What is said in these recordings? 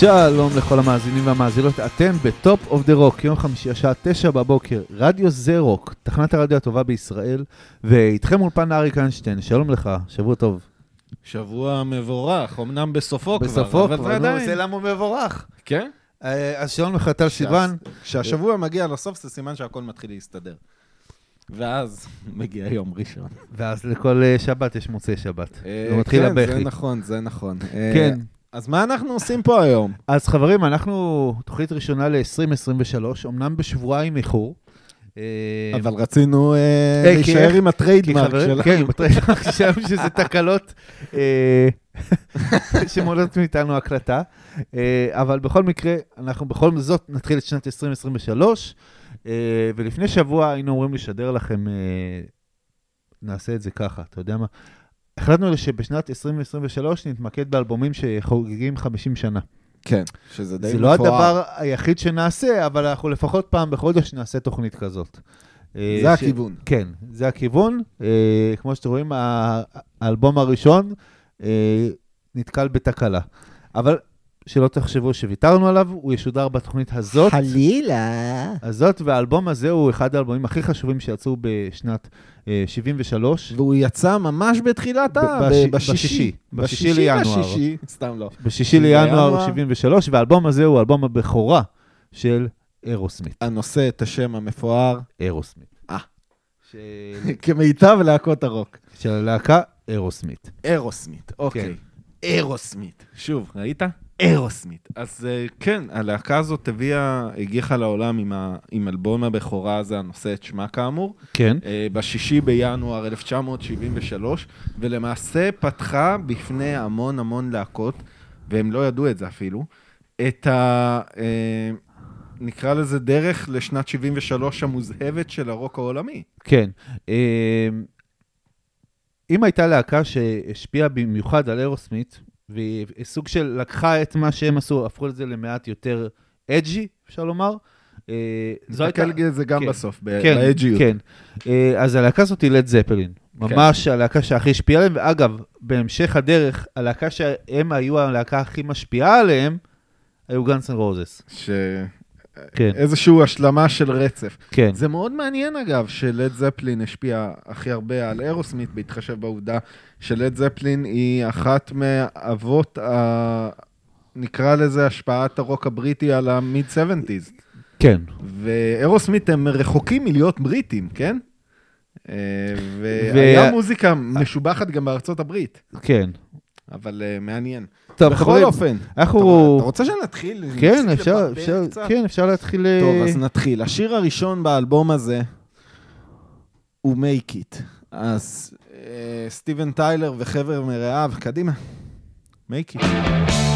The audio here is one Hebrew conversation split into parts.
שלום לכל המאזינים והמאזינות, אתם ב Top of the Rock, יום חמישי השעה תשע בבוקר, רדיו זה רוק, תחנת הרדיו הטובה בישראל, ואיתכם אולפן אריק איינשטיין, שלום לך, שבוע טוב. שבוע מבורך, אמנם בסופו כבר, בסופו אבל כבר, זה עדיין. זה למה הוא מבורך. כן? אה, אז שלום לך טל סיון, כשהשבוע מגיע לסוף זה סימן שהכל מתחיל להסתדר. ואז מגיע יום ראשון. ואז לכל אה, שבת יש מוצאי שבת. אה, זה מתחיל כן, זה הבכי. נכון, זה נכון. אה, כן, אז מה אנחנו עושים פה היום? אז חברים, אנחנו תוכנית ראשונה ל-2023, אמנם בשבועיים איחור. אה, אבל רצינו אה, אה, להישאר איך- עם ה trademark שלנו. כן, ב trademark שלנו שזה תקלות שמונעות מאיתנו הקלטה. אבל בכל מקרה, אנחנו בכל זאת נתחיל את שנת 2023, אה, ולפני שבוע היינו אמורים לשדר לכם, נעשה את זה ככה, אתה יודע מה? החלטנו שבשנת 2023 נתמקד באלבומים שחוגגים 50 שנה. כן, שזה די זה לא מפואר. הדבר היחיד שנעשה, אבל אנחנו לפחות פעם בחודש נעשה תוכנית כזאת. אה, זה ש- הכיוון. כן, זה הכיוון. אה, כמו שאתם רואים, האלבום הראשון אה, נתקל בתקלה. אבל שלא תחשבו שוויתרנו עליו, הוא ישודר בתוכנית הזאת. חלילה. הזאת, והאלבום הזה הוא אחד האלבומים הכי חשובים שיצאו בשנת אה, 73. והוא יצא ממש בתחילת ה... בשישי. בשישי, בשישי לינואר. לשישי, סתם לא. בשישי לינואר בינואר. 73, והאלבום הזה הוא אלבום הבכורה של אירוסמית. הנושא את השם המפואר אירוסמית. אה. של- כמיטב להקות הרוק. של הלהקה אירוסמית. אירוסמית, אוקיי. כן. אירוסמית. שוב, ראית? אירוסמית. אז אה, כן, הלהקה הזאת הביאה, הגיחה לעולם עם, ה, עם אלבום הבכורה הזה, הנושא את שמה כאמור, כן. אה, בשישי בינואר 1973, ולמעשה פתחה בפני המון המון להקות, והם לא ידעו את זה אפילו, את ה... אה, נקרא לזה דרך לשנת 73 המוזהבת של הרוק העולמי. כן. אם הייתה להקה שהשפיעה במיוחד על אירוסמית, והיא סוג של לקחה את מה שהם עשו, הפכו את זה למעט יותר אג'י, אפשר לומר. אה, זו הייתה... נסתכל על זה גם כן. בסוף, כן, באג'יות. כן. אה, אז הלהקה הזאת היא לד זפלין. ממש הלהקה שהכי השפיעה עליהם, ואגב, בהמשך הדרך, הלהקה שהם היו הלהקה הכי משפיעה עליהם, היו גאנס אנד רוזס. כן, איזושהי השלמה של רצף. כן. זה מאוד מעניין אגב, שלד זפלין השפיע הכי הרבה על אירוסמית, בהתחשב בעובדה שלד זפלין היא אחת מאבות, ה... נקרא לזה השפעת הרוק הבריטי על ה mid 70's. כן. ואירוסמית הם רחוקים מלהיות בריטים, כן? אה, והיה וה- מוזיקה משובחת גם בארצות הברית, כן. אבל אה, מעניין. טוב, בכל חברים, אופן, אנחנו... אתה רוצה שנתחיל? כן, אפשר, אפשר? כן, אפשר להתחיל... אה, טוב, אז נתחיל. השיר הראשון באלבום הזה הוא Make It. אז אה, סטיבן טיילר וחבר מרעיו, קדימה. Make It.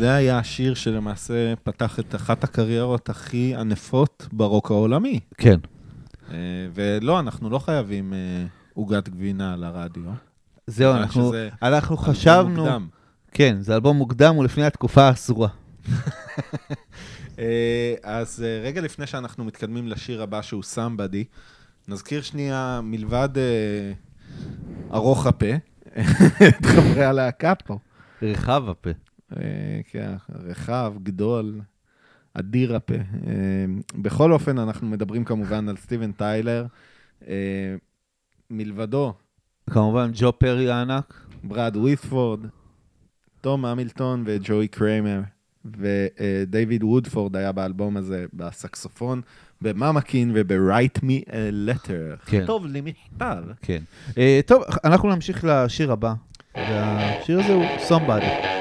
וזה היה השיר שלמעשה פתח את אחת הקריירות הכי ענפות ברוק העולמי. כן. אה, ולא, אנחנו לא חייבים אה, עוגת גבינה לרדיו. זהו, בגלל אנחנו, שזה אנחנו חשבנו... מוקדם. כן, זה אלבום מוקדם ולפני התקופה האסורה. אה, אז אה, רגע לפני שאנחנו מתקדמים לשיר הבא שהוא Somebody, נזכיר שנייה, מלבד אה, ארוך הפה, את חברי הלהקה פה. רחב הפה. אה, כן, רחב, גדול, אדיר הפה. אה, בכל אופן, אנחנו מדברים כמובן על סטיבן טיילר. אה, מלבדו, כמובן, ג'ו פרי הענק. ברד ווית'פורד, טום המילטון וג'וי קריימר. ודייוויד וודפורד היה באלבום הזה בסקסופון, ב Mama Kin וב-Write Me a Letter. כן. כתוב לי מכתב. כן. טוב, אנחנו נמשיך לשיר הבא. והשיר הזה הוא Somebody.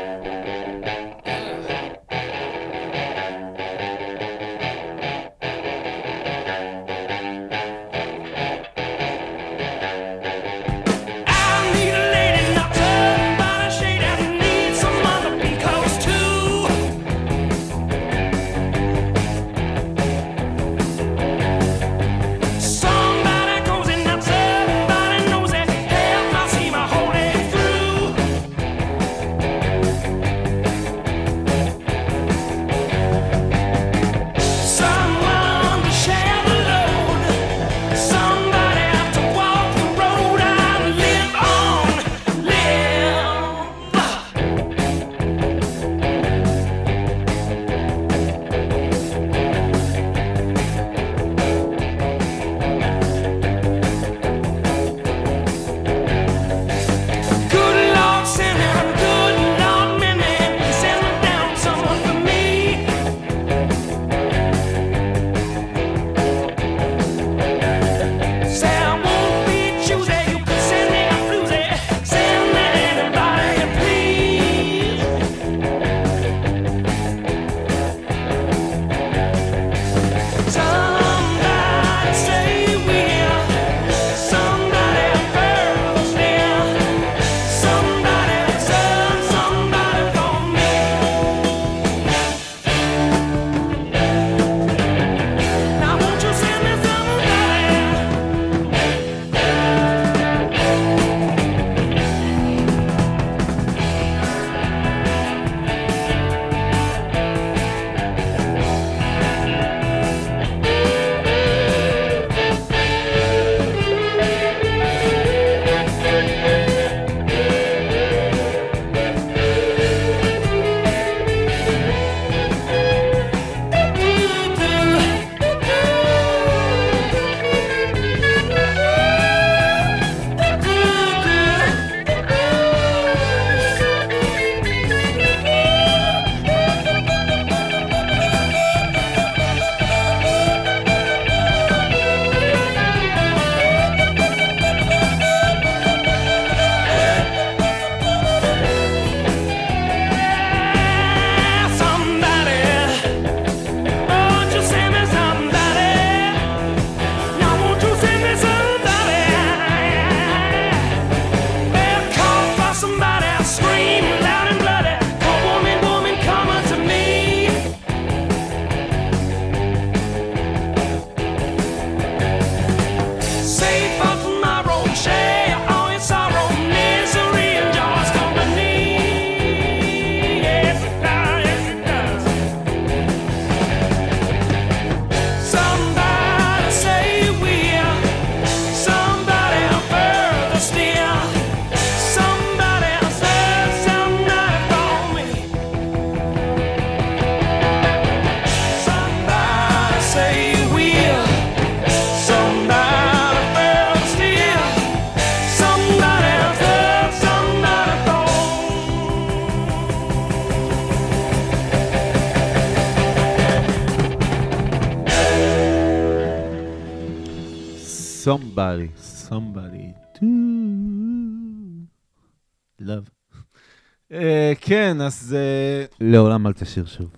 כן, אז אה, לעולם אל תשיר שוב.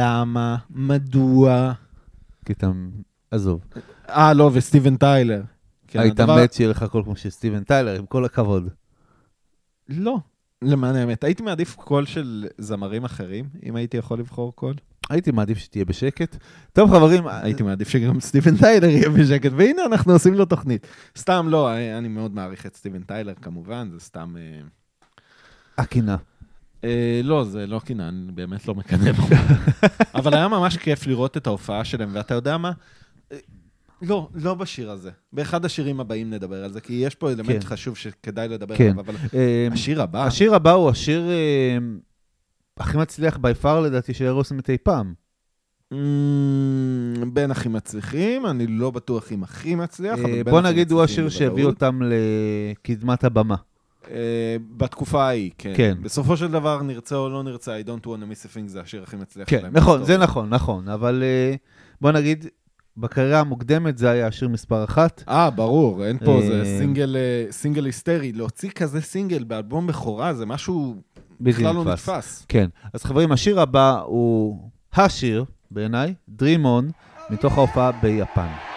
למה? מדוע? כי אתה... עזוב. אה, לא, וסטיבן טיילר. כן, היית הדבר- מת שיהיה לך קול כמו של סטיבן טיילר, עם כל הכבוד. לא. למען האמת, הייתי מעדיף קול של זמרים אחרים, אם הייתי יכול לבחור קול. הייתי מעדיף שתהיה בשקט. טוב, חברים, הייתי מעדיף שגם סטיבן טיילר יהיה בשקט, והנה אנחנו עושים לו תוכנית. סתם לא, אני אני מאוד מעריך את סטיבן טיילר כמובן, זה סתם... הקינה. אה, לא, זה לא קינא, אני באמת לא מקנא בו. אבל היה ממש כיף לראות את ההופעה שלהם, ואתה יודע מה? אה, לא, לא בשיר הזה. באחד השירים הבאים נדבר על זה, כי יש פה אלמנט כן. חשוב שכדאי לדבר כן. עליו, אבל אה, השיר הבא, השיר הבא הוא השיר אה, הכי מצליח בי פאר לדעתי של אירוסמית אי פעם. אמ, בין הכי מצליחים, אני לא בטוח אם הכי מצליח, אבל בין בוא הכי נגיד הוא מצליחים השיר שהביא. אותם לקדמת הבמה. אה, בתקופה ההיא, כן. כן. בסופו של דבר, נרצה או לא נרצה, I don't want to miss a thing זה השיר הכי מצליח כן, שלהם. נכון, זה. נכון, נכון, אבל אה, בוא נגיד, בקריירה המוקדמת זה היה השיר מספר אחת. אה, ברור, אין פה, זה אה, סינגל, סינגל היסטרי. להוציא כזה סינגל באלבום בכורה זה משהו בכלל לא. נתפס. כן, אז חברים, השיר הבא הוא השיר, בעיניי, Dream On, מתוך ההופעה ביפן.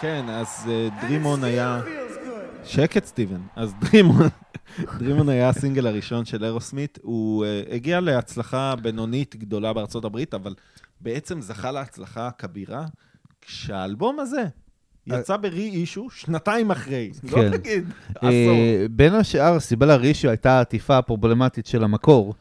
כן, אז אה, דרימון היה... שקט, סטיבן. אז דרימון, דרימון היה הסינגל הראשון של אירוסמית. הוא uh, הגיע להצלחה בינונית גדולה בארצות הברית, אבל בעצם זכה להצלחה הכבירה כשהאלבום הזה יצא רי-אישו שנתיים אחרי. לא כן. נגיד, עשור. אה, בין השאר, הסיבה לרישיו הייתה העטיפה הפרובלמטית של המקור.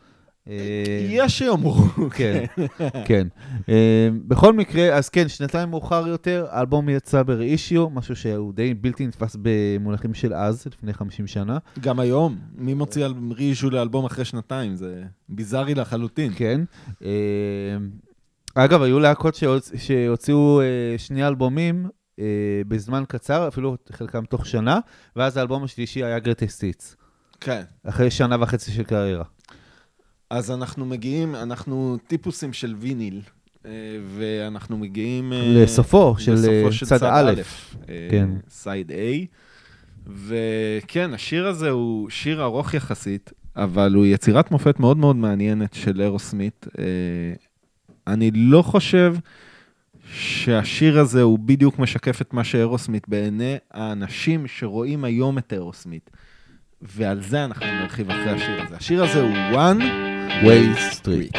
אה, יש שיאמרו. כן, כן. אה, בכל מקרה, אז כן, שנתיים מאוחר יותר, האלבום יצא ב-reissue, משהו שהוא די בלתי נתפס במונחים של אז, לפני 50 שנה. גם היום, מי מוציא רי-אישו לאלבום אחרי שנתיים? זה ביזארי לחלוטין. כן. אה, אגב, היו להקות שהוצ... שהוציאו שני אלבומים בזמן קצר, אפילו חלקם תוך שנה, ואז האלבום השלישי היה Hits, כן. אחרי שנה וחצי של קריירה. אז אנחנו מגיעים, אנחנו טיפוסים של ויניל, אה, ואנחנו מגיעים... אה, לסופו של, לסופו אה, של צד א'. אה, כן. סייד A. וכן, השיר הזה הוא שיר ארוך יחסית, אבל הוא יצירת מופת מאוד מאוד מעניינת של אירוסמית. אה, אני לא חושב שהשיר הזה הוא בדיוק משקף את מה שאירוסמית בעיני האנשים שרואים היום את אירוסמית. ועל זה אנחנו נרחיב אחרי השיר הזה. השיר הזה הוא One Way Street.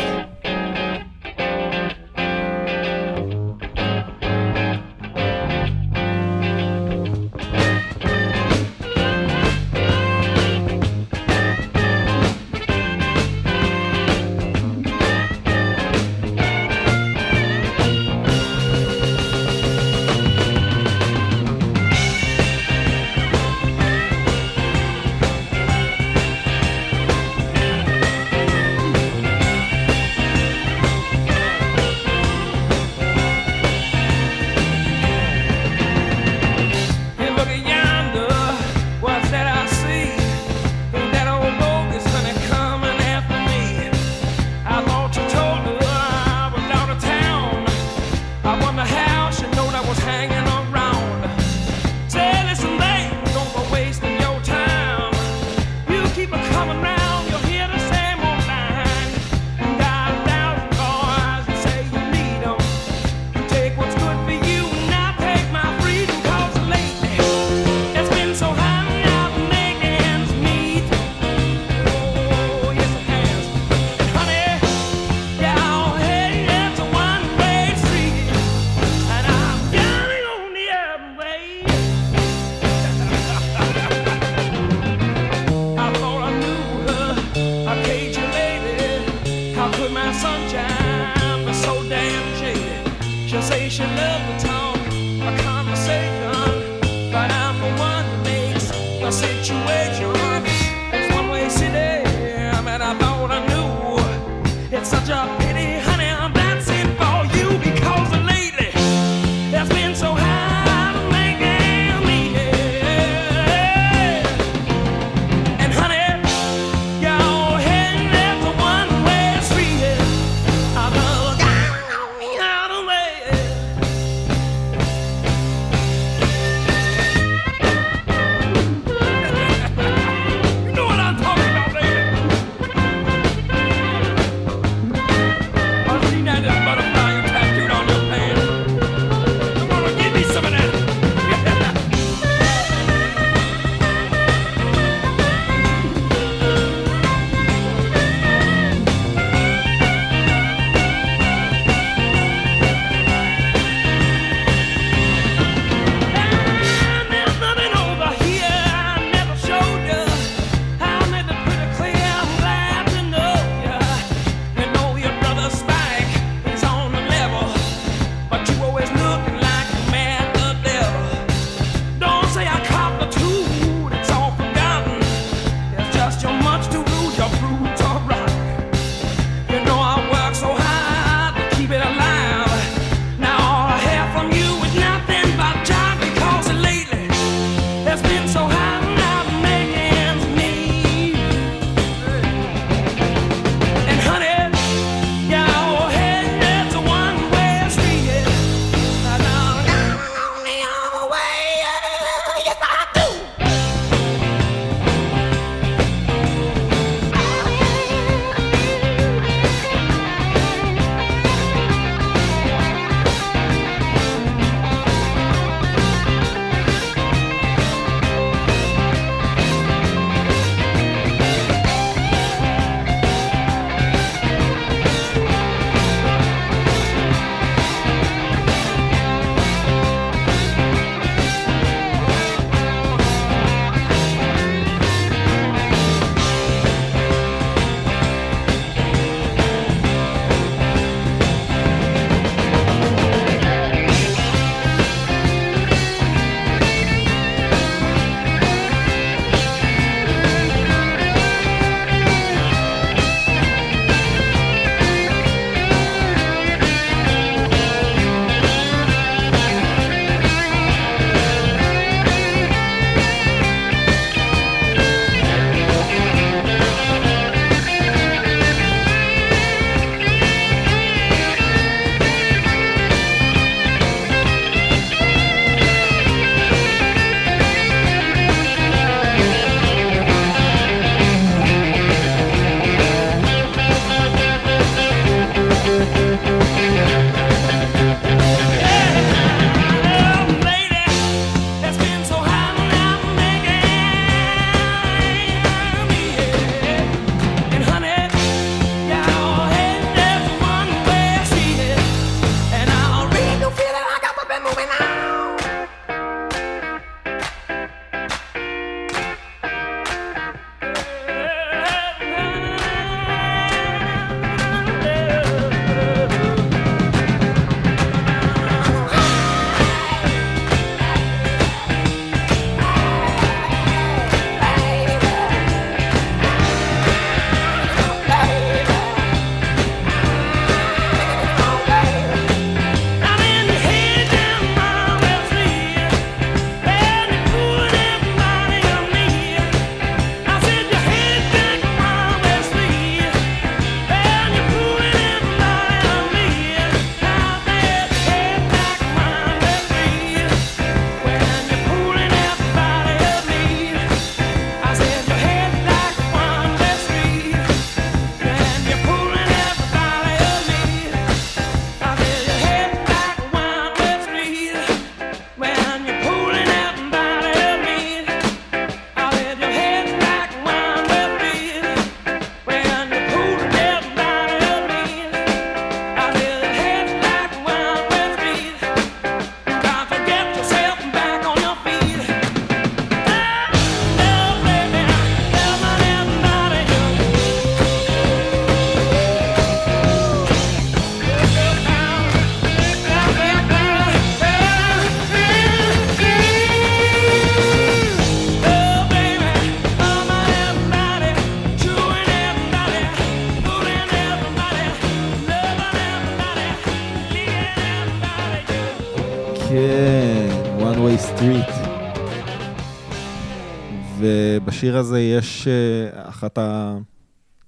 לשיר הזה יש אה, אחת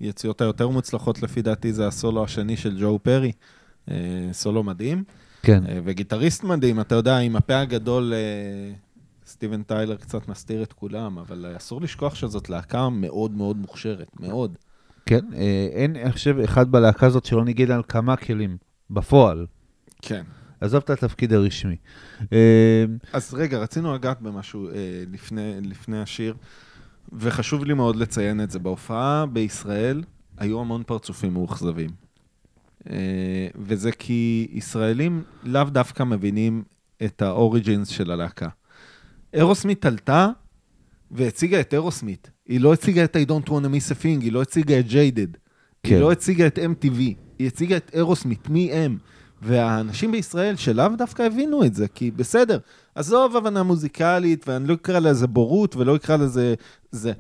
היציאות היותר מוצלחות לפי דעתי, זה הסולו השני של ג'ו פרי. אה, סולו מדהים, כן. אה, וגיטריסט מדהים, אתה יודע, עם הפה הגדול, סטיבן טיילר קצת מסתיר את כולם, אבל אסור לשכוח שזאת להקה מאוד מאוד מוכשרת, מאוד. כן, אין, אני חושב, אחד בלהקה הזאת שלא ניגן על כמה כלים, בפועל. כן. עזוב את התפקיד הרשמי. אז רגע, רצינו לגעת במשהו לפני, לפני השיר, וחשוב לי מאוד לציין את זה. בהופעה בישראל היו המון פרצופים מאוכזבים. אה, וזה כי ישראלים לאו דווקא מבינים את האוריג'ינס של הלהקה. אירוסמית עלתה והציגה את אירוסמית. היא לא הציגה את I don't want to miss a thing, היא לא הציגה את ג'יידד. כן. היא לא הציגה את MTV, היא הציגה את אירוסמית, מי הם. והאנשים בישראל שלאו דווקא הבינו את זה, כי בסדר, עזוב הבנה מוזיקלית, ואני לא אקרא לזה בורות ולא אקרא לזה... זה.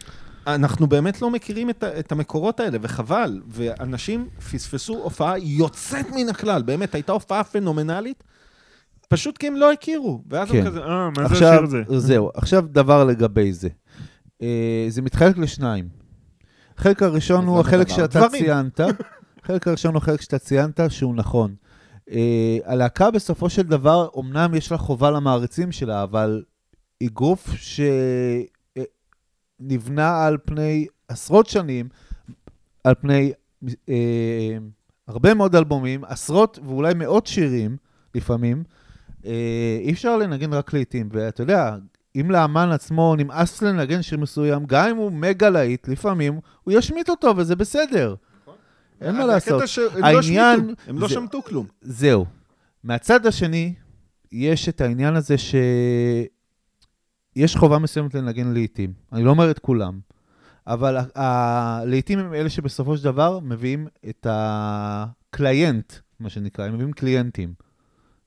אנחנו באמת לא מכירים את, את המקורות האלה, וחבל. ואנשים פספסו הופעה יוצאת מן הכלל, באמת, הייתה הופעה פנומנלית, פשוט כי הם לא הכירו. ואז כן. הם כזה, אה, מה זה השיר הזה? זהו, עכשיו דבר לגבי זה. אה, זה מתחלק לשניים. החלק הראשון הוא החלק? שאתה דברים. ציינת, החלק הראשון הוא החלק שאתה ציינת שהוא נכון. אה, הלהקה בסופו של דבר, אמנם יש לה חובה למעריצים שלה, אבל היא גוף שנבנה על פני עשרות שנים, על פני אה, הרבה מאוד אלבומים, עשרות ואולי מאות שירים לפעמים. אה, אי אפשר לנגן רק לעיתים, ואתה יודע, אם לאמן עצמו נמאס לנגן שיר מסוים, גם אם הוא מגה להיט, לפעמים הוא ישמיט אותו וזה בסדר. אין מה לעשות. שהם לא העניין שמיטו, הם לא זה- שמטו כלום. זהו. מהצד השני, יש את העניין הזה שיש חובה מסוימת לנגן לעיתים. אני לא אומר את כולם, אבל ה- ה- לעיתים הם אלה שבסופו של דבר מביאים את הקליינט, מה שנקרא, הם מביאים קליינטים.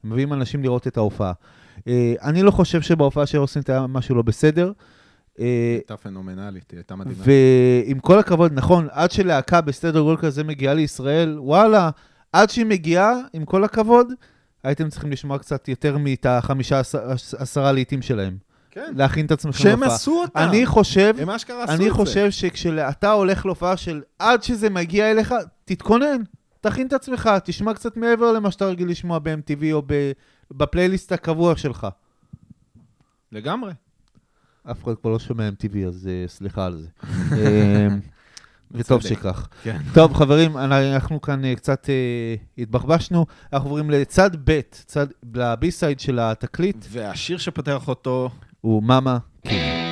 הם מביאים אנשים לראות את ההופעה. אה, אני לא חושב שבהופעה של אוסינט היה משהו לא בסדר. אה, הייתה פנומנלית, היא הייתה מדהימה. ועם כל הכבוד, נכון, עד שלהקה בסדר גודל כזה מגיעה לישראל, וואלה, עד שהיא מגיעה, עם כל הכבוד, הייתם צריכים לשמוע קצת יותר מאת החמישה עשר- עשרה לעיתים שלהם. כן. להכין את עצמכם שהם להופעה. עשו אותם. אני חושב, הם אשכרה עשו את זה. אני חושב שכשאתה הולך להופעה של עד שזה מגיע אליך, תתכונן, תכין את עצמך, תשמע קצת מעבר למה שאתה רגיל לשמוע ב-MTV או ב- בפלייליסט הקבוע שלך. לגמרי. אף אחד כבר לא שומע MTV, אז אה, סליחה על זה. אה, וטוב. שכך. כן. טוב, חברים, אנחנו כאן אה, קצת אה, התבחבשנו. אנחנו עוברים לצד ב', צד, לבי-סייד של התקליט, והשיר שפותח אותו, הוא מאמה קינג.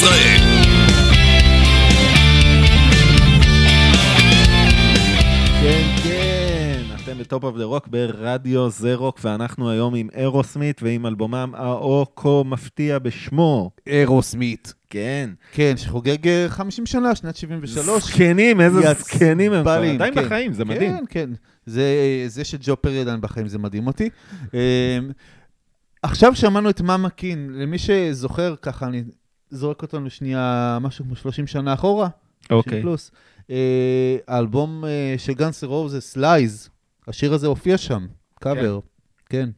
ישראל. כן, כן, אתם ב Top of the Rock ברדיו זה רוק, ואנחנו היום עם אירוסמית ועם אלבומם הכה מפתיע בשמו. אירוסמית. כן. כן, שחוגג אה, 50 שנה, שנת 73. זקנים, איזה יצ- זקנים הם כבר. בלים, עדיין כן. בחיים, זה מדהים. כן, כן. זה, זה שג'ו פרי עדיין בחיים, זה מדהים אותי. אמ, עכשיו שמענו את Mama Kin, למי שזוכר, ככה, אני זורק אותנו שנייה, משהו כמו 30 שנה אחורה. 30 אוקיי. פלוס. אה, האלבום אה, של גאנס רוזס, Lies, השיר הזה הופיע שם, קאבר. כן.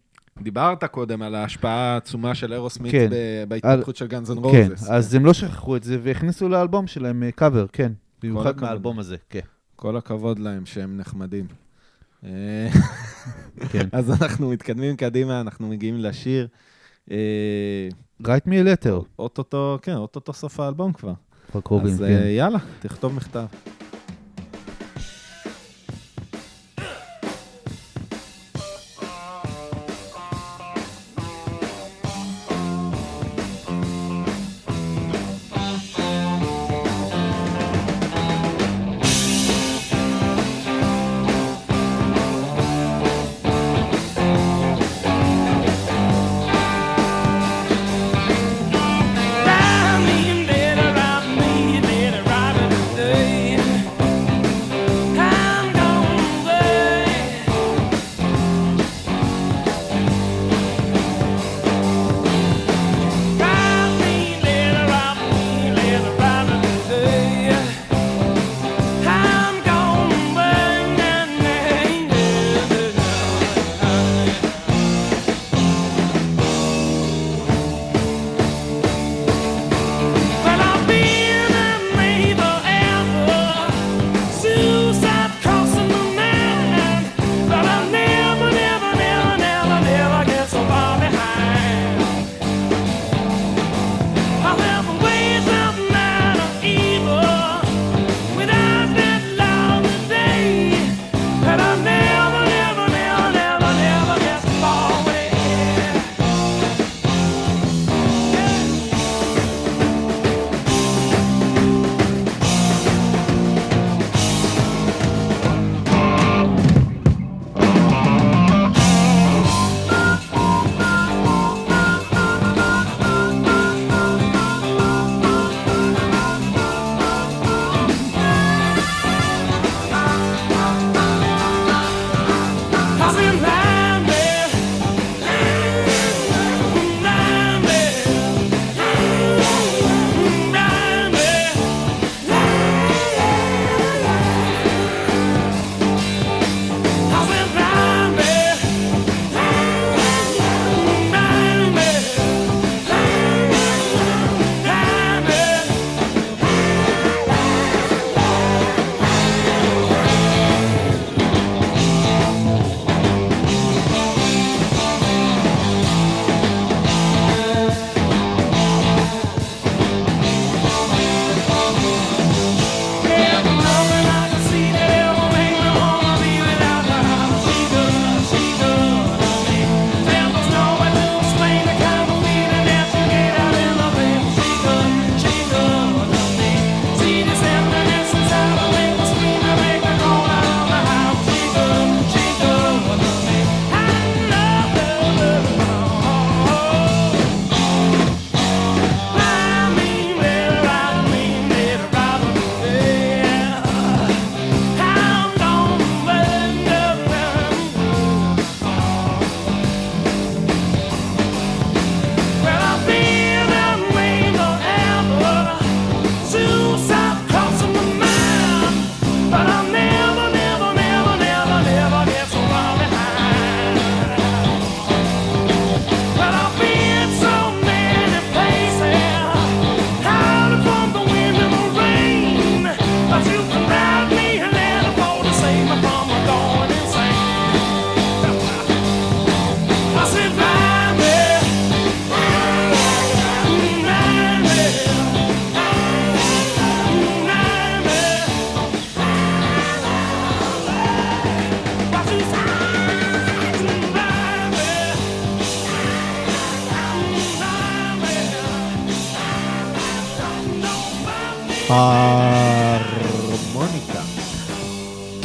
דיברת קודם על ההשפעה העצומה של אירוסמית כן. ב- בהתפתחות של גאנז אנד כן, רוזס. אז הם לא שכחו את זה והכניסו לאלבום שלהם אה, קאבר, כן. במיוחד הכבוד. מהאלבום הזה, כן. כל הכבוד להם שהם נחמדים. אה, כן. אז אנחנו מתקדמים קדימה, אנחנו מגיעים לשיר. Write me a letter, אוטוטו, כן, אוטוטו סוף האלבום כבר. כבר קרובים, אז כן. אה, יאללה, תכתוב מכתב.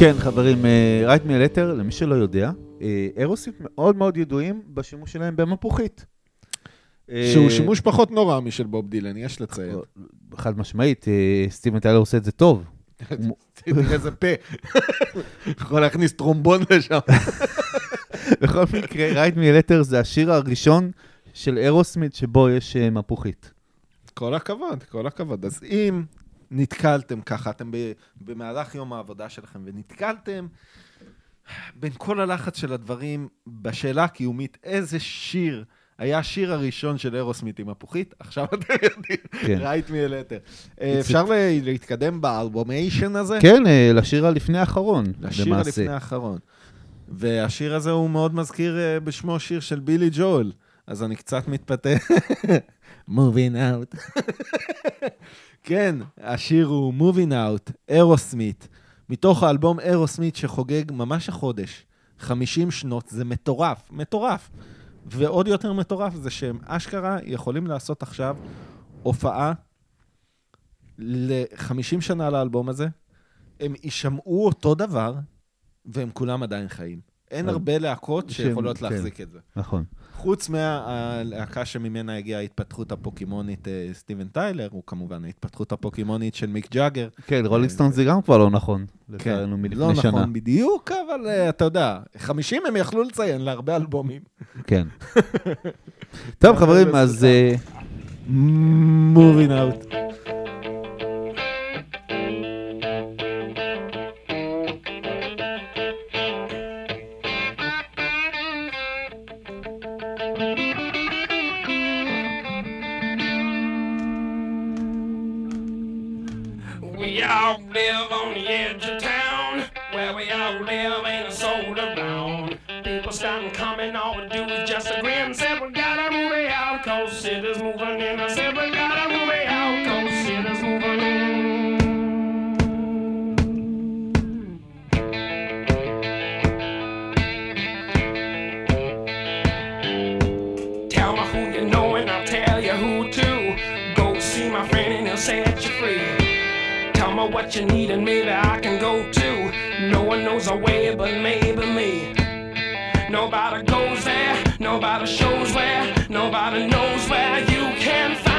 כן, חברים, Write Me a Letter, למי שלא יודע, אה, אירוסמית מאוד מאוד ידועים בשימוש שלהם במפוחית. שהוא אה, שימוש פחות נורא משל בוב דילן, יש לציין. חד משמעית, אה, סטיבן טיילר עושה את זה טוב. תראה איזה פה. יכול להכניס טרומבון לשם. בכל מקרה, Write Me a Letter זה השיר הראשון של אירוסמית שבו יש אה, מפוחית. כל הכבוד, כל הכבוד. אז אם נתקלתם ככה, אתם ב- במהלך יום העבודה שלכם ונתקלתם בין כל הלחץ של הדברים בשאלה הקיומית, איזה שיר היה השיר הראשון של אירוסמית עם מפוחית, עכשיו אתם יודעים, כן. רייט מי אלתר. אפשר ל- להתקדם באלבומיישן הזה? כן, אה, לשיר הלפני האחרון, לשיר למעשה. הלפני האחרון. והשיר הזה הוא מאוד מזכיר אה, בשמו שיר של בילי ג'ול, אז אני קצת מתפתה. Moving out. כן, השיר הוא Moving out, אירוסמית, מתוך האלבום אירוסמית שחוגג ממש החודש, 50 שנות, זה מטורף, מטורף. ועוד יותר מטורף זה שהם אשכרה יכולים לעשות עכשיו הופעה ל-50 שנה לאלבום הזה, הם יישמעו אותו דבר, והם כולם עדיין חיים. אין הרבה להקות שיכולות כן. להחזיק את זה. נכון. חוץ מהלהקה שממנה הגיעה ההתפתחות הפוקימונית אה, סטיבן טיילר, הוא כמובן ההתפתחות הפוקימונית של מיק ג'אגר. כן, רולינג סטון זה גם כבר לא נכון, כן, לצערנו מלפני לא שנה. נכון בדיוק, אבל אה, אתה יודע, 50 הם יכלו לציין להרבה אלבומים. כן. טוב, חברים, אז... אה, Moving out. What you need and maybe I can go too. No one knows a way but maybe me. Nobody goes there, nobody shows where, nobody knows where you can find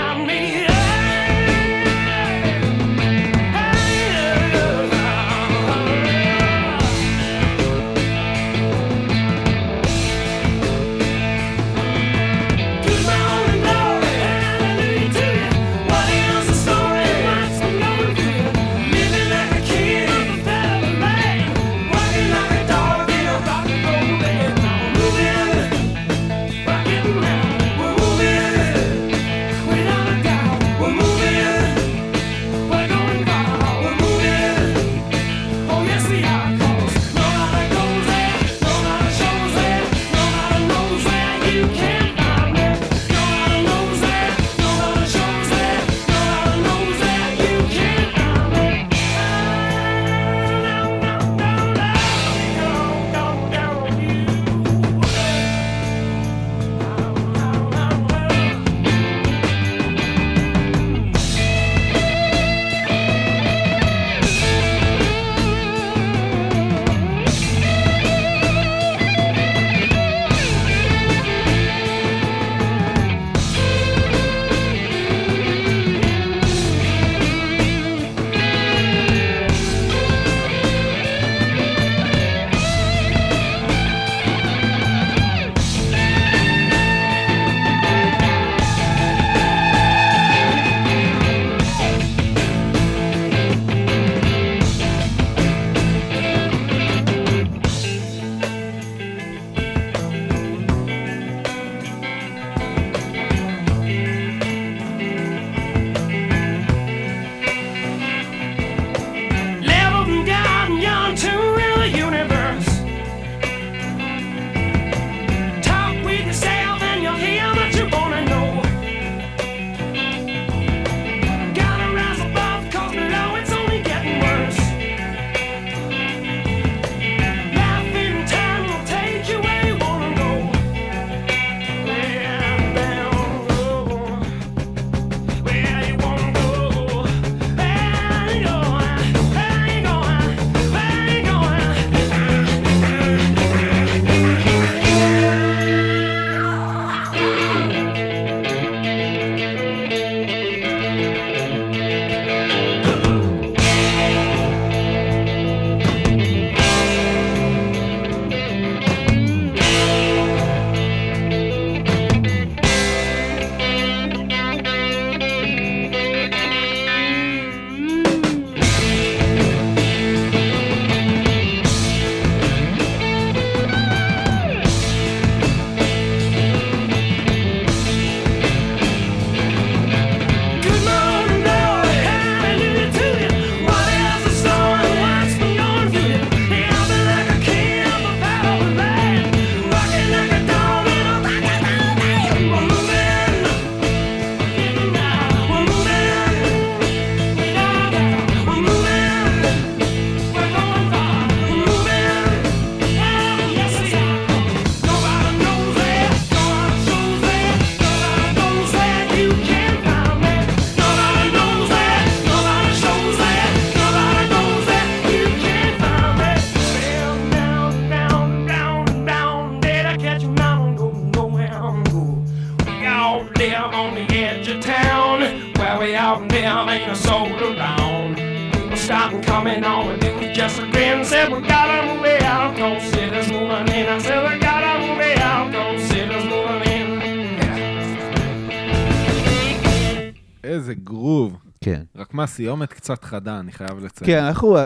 סיומת קצת חדה, אני חייב לציין. כן, אנחנו, אה,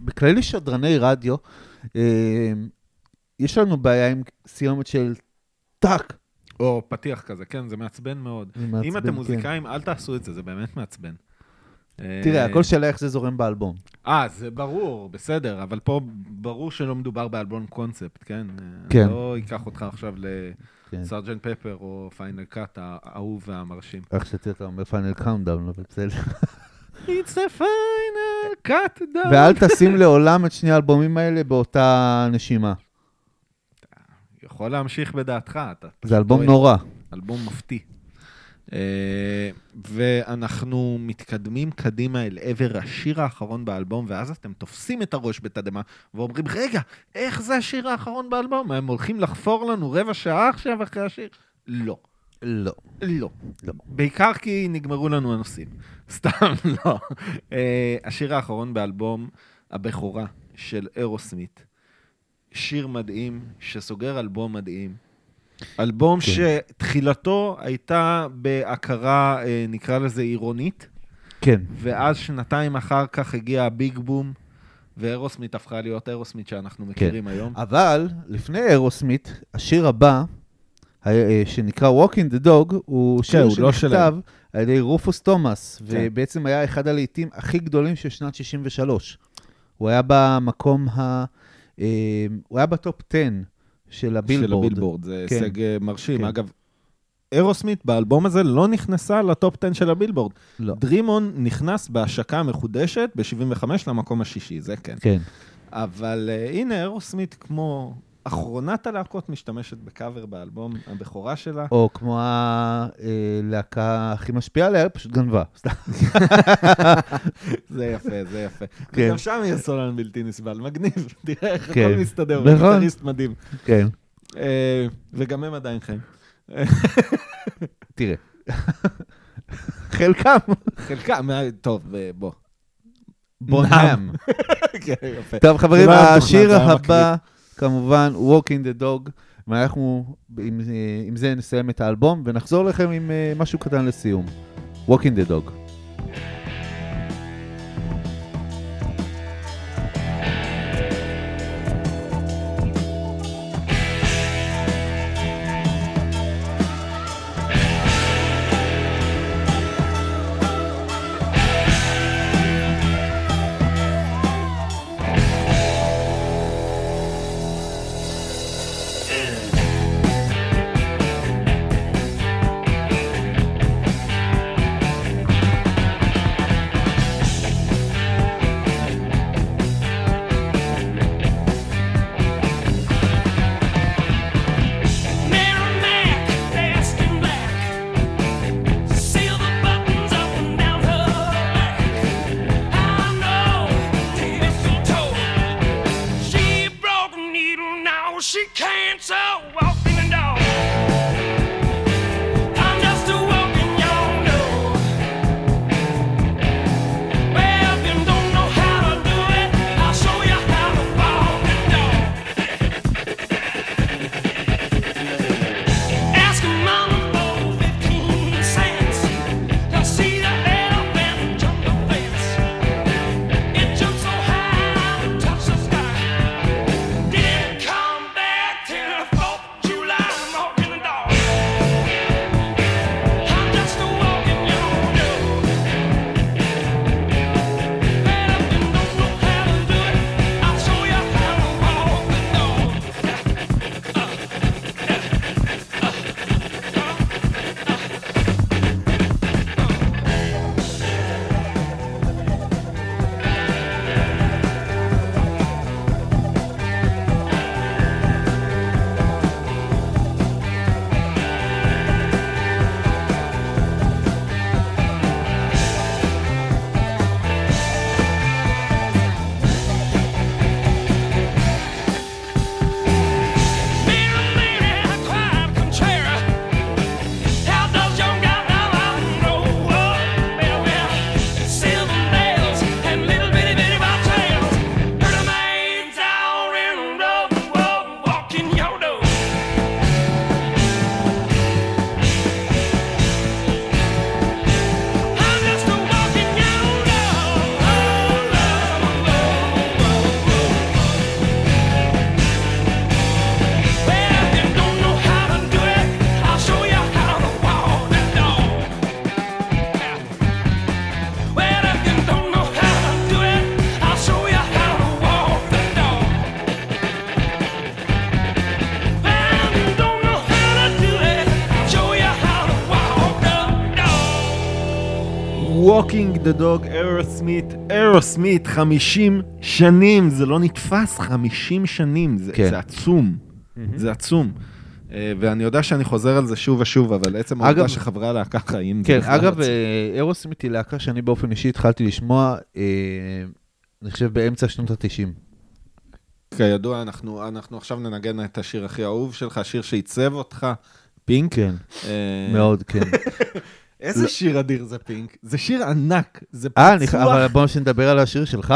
בכללי שדרני רדיו, אה, יש לנו בעיה עם סיומת של טאק. או פתיח כזה, כן, זה מעצבן מאוד. זה מעצבן, אם אתם כן. מוזיקאים, אל תעשו את זה, זה באמת מעצבן. תראה, אה, הכל שאלה איך זה זורם באלבום. אה, זה ברור, בסדר, אבל פה ברור שלא מדובר באלבום קונספט, כן? כן. לא ייקח אותך עכשיו כן. ל Sergeant Pepper או Final Cut האהוב והמרשים. איך שאתה אתה אומר Final Countdown, אבל בסדר. It's the final countdown. ואל תשים לעולם את שני האלבומים האלה באותה נשימה. יכול להמשיך בדעתך, אתה זה אלבום טועה. נורא. אלבום מפתיע. אה, ואנחנו מתקדמים קדימה אל עבר השיר האחרון באלבום, ואז אתם תופסים את הראש בתדהמה ואומרים, רגע, איך זה השיר האחרון באלבום? הם הולכים לחפור לנו רבע שעה עכשיו אחרי השיר? לא. לא. לא. לא. בעיקר כי נגמרו לנו הנושאים. סתם, לא. אה, השיר האחרון באלבום הבכורה של אירוסמית. שיר מדהים, שסוגר אלבום מדהים. אלבום כן. שתחילתו הייתה בהכרה, אה, נקרא לזה עירונית, כן. ואז שנתיים אחר כך הגיע הביג בום, ואירוסמית הפכה להיות אירוסמית שאנחנו מכירים היום. אבל לפני אירוסמית, השיר הבא, אה, שנקרא Walking the Dog, הוא שיר הוא לא שנכתב שלהם. על ידי רופוס תומאס, כן. ובעצם היה אחד הלהיטים הכי גדולים של שנת 63. הוא היה במקום ה... אה, הוא היה בטופ 10 של הבילבורד. של הבילבורד, זה כן. הישג אה, מרשים. כן. אגב, אירוסמית באלבום הזה לא נכנסה לטופ 10 של הבילבורד. לא. Dream On נכנס בהשקה מחודשת ב-75 למקום השישי, זה כן. כן. אבל uh, הנה, אירוסמית כמו אחרונת הלהקות משתמשת בקאבר באלבום הבכורה שלה. או כמו הלהקה הכי משפיעה עליה, פשוט גנבה. זה יפה, זה יפה. כן. וגם שם יהיה סולן בלתי נסבל, מגניב. תראה איך כן. הכל מסתדר, נכון. גיטריסט מדהים. כן. אה, וגם הם עדיין חיים. תראה. חלקם. חלקם, אה, טוב, אה, בוא. בונהם. כן. טוב, חברים, השיר הבא, כמובן, Walk in the Dog, ואנחנו עם, עם זה נסיים את האלבום, ונחזור לכם עם אה, משהו קטן לסיום. Walk in the Dog. The Dog, אירוסמית, אירוסמית, 50 שנים, זה לא נתפס, 50 שנים, זה, כן. זה עצום, זה עצום. אה, ואני יודע שאני חוזר על זה שוב ושוב, אבל עצם העובדה אגב- שחברי הלהקה חיים, כן, אגב, עצום. אה, אירוסמית היא להקה שאני באופן אישי התחלתי לשמוע, אה, אני חושב באמצע שנות ה-90. כידוע, אנחנו, אנחנו עכשיו ננגן את השיר הכי אהוב שלך, השיר שעיצב אותך, פינק. כן, אה, מאוד, כן. איזה שיר אדיר זה פינק? זה שיר ענק, זה אה, אני- פיצוח. אבל בואו שנדבר על השיר שלך.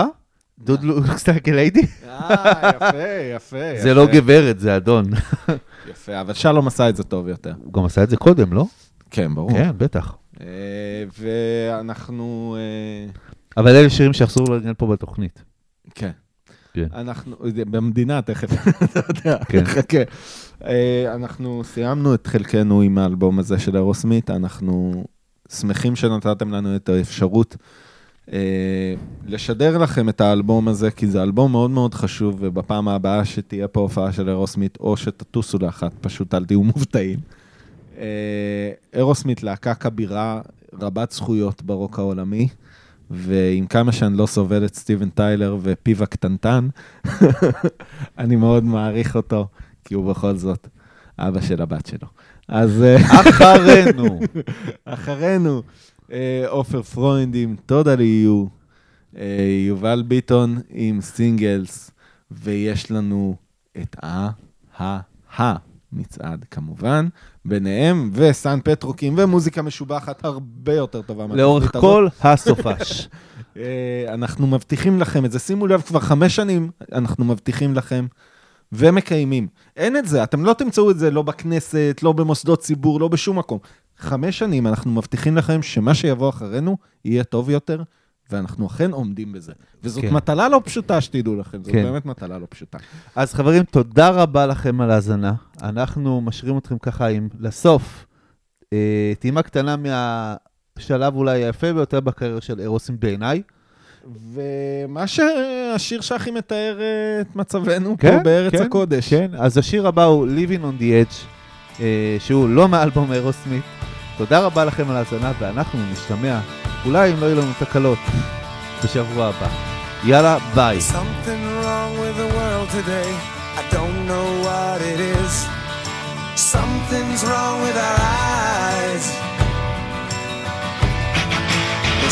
דוד לוקס lady? אה, יפה, יפה. זה. לא גברת, זה אדון. יפה, אבל שלום עשה את זה טוב יותר. הוא גם עשה את זה קודם, לא? כן, ברור. כן, בטח. אה, ואנחנו... אה, אבל אלה שירים שאסור לנגן פה בתוכנית. כן. כן. אנחנו, במדינה תכף, אתה יודע, כן. חכה. אה, אנחנו סיימנו את חלקנו עם האלבום הזה של אירוסמית, אנחנו שמחים שנתתם לנו את האפשרות אה, לשדר לכם את האלבום הזה, כי זה אלבום מאוד מאוד חשוב, ובפעם הבאה שתהיה פה הופעה של אירוסמית, או שתטוסו לאחת, פשוט אל תהיו מופתעים. אה, אירוסמית להקה כבירה, רבת זכויות ברוק העולמי, ועם כמה שאני לא סובל את סטיבן טיילר ופיו הקטנטן, אני מאוד מעריך אותו, כי הוא בכל זאת אבא של הבת שלו. אז אה, אחרינו. אחרינו, אה, עופר פרוינד עם תודה ליהיו, אה, יובל ביטון עם סינגלס, ויש לנו את ה-ה-ה מצעד כמובן, ביניהם, וסן פטרוקים, ומוזיקה משובחת הרבה יותר טובה. לאורך. כל הסופש. אנחנו מבטיחים לכם את זה, שימו לב, כבר חמש שנים אנחנו מבטיחים לכם ומקיימים. אין את זה, אתם לא תמצאו את זה לא בכנסת, לא במוסדות ציבור, לא בשום מקום. חמש שנים אנחנו מבטיחים לכם שמה שיבוא אחרינו יהיה טוב יותר, ואנחנו אכן עומדים בזה. וזאת כן. מטלה לא פשוטה, שתדעו לכם, זאת כן. באמת מטלה לא פשוטה. אז חברים, תודה רבה לכם על ההאזנה. אנחנו משאירים אתכם ככה עם, לסוף, אה, טעימה קטנה מהשלב אולי היפה ביותר בקריירה של אירוסים בעיניי. ומה שהשיר שהכי מתאר אה, את מצבנו כן, פה בארץ כן, הקודש. כן, אז השיר הבא הוא Living on the Edge, אה, שהוא לא מאלבום אירוסמית. תודה רבה לכם על ההאזנה, ואנחנו נשתמע, אולי אם לא יהיו לנו תקלות, בשבוע הבא. יאללה, ביי. Something wrong with the world today. I don't know what it is. Something's wrong with our eyes.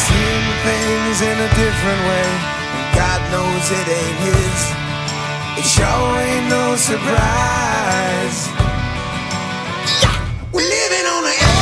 Seeing things in a different way. And God knows it ain't His. It sure ain't no surprise. Yeah! We're living on the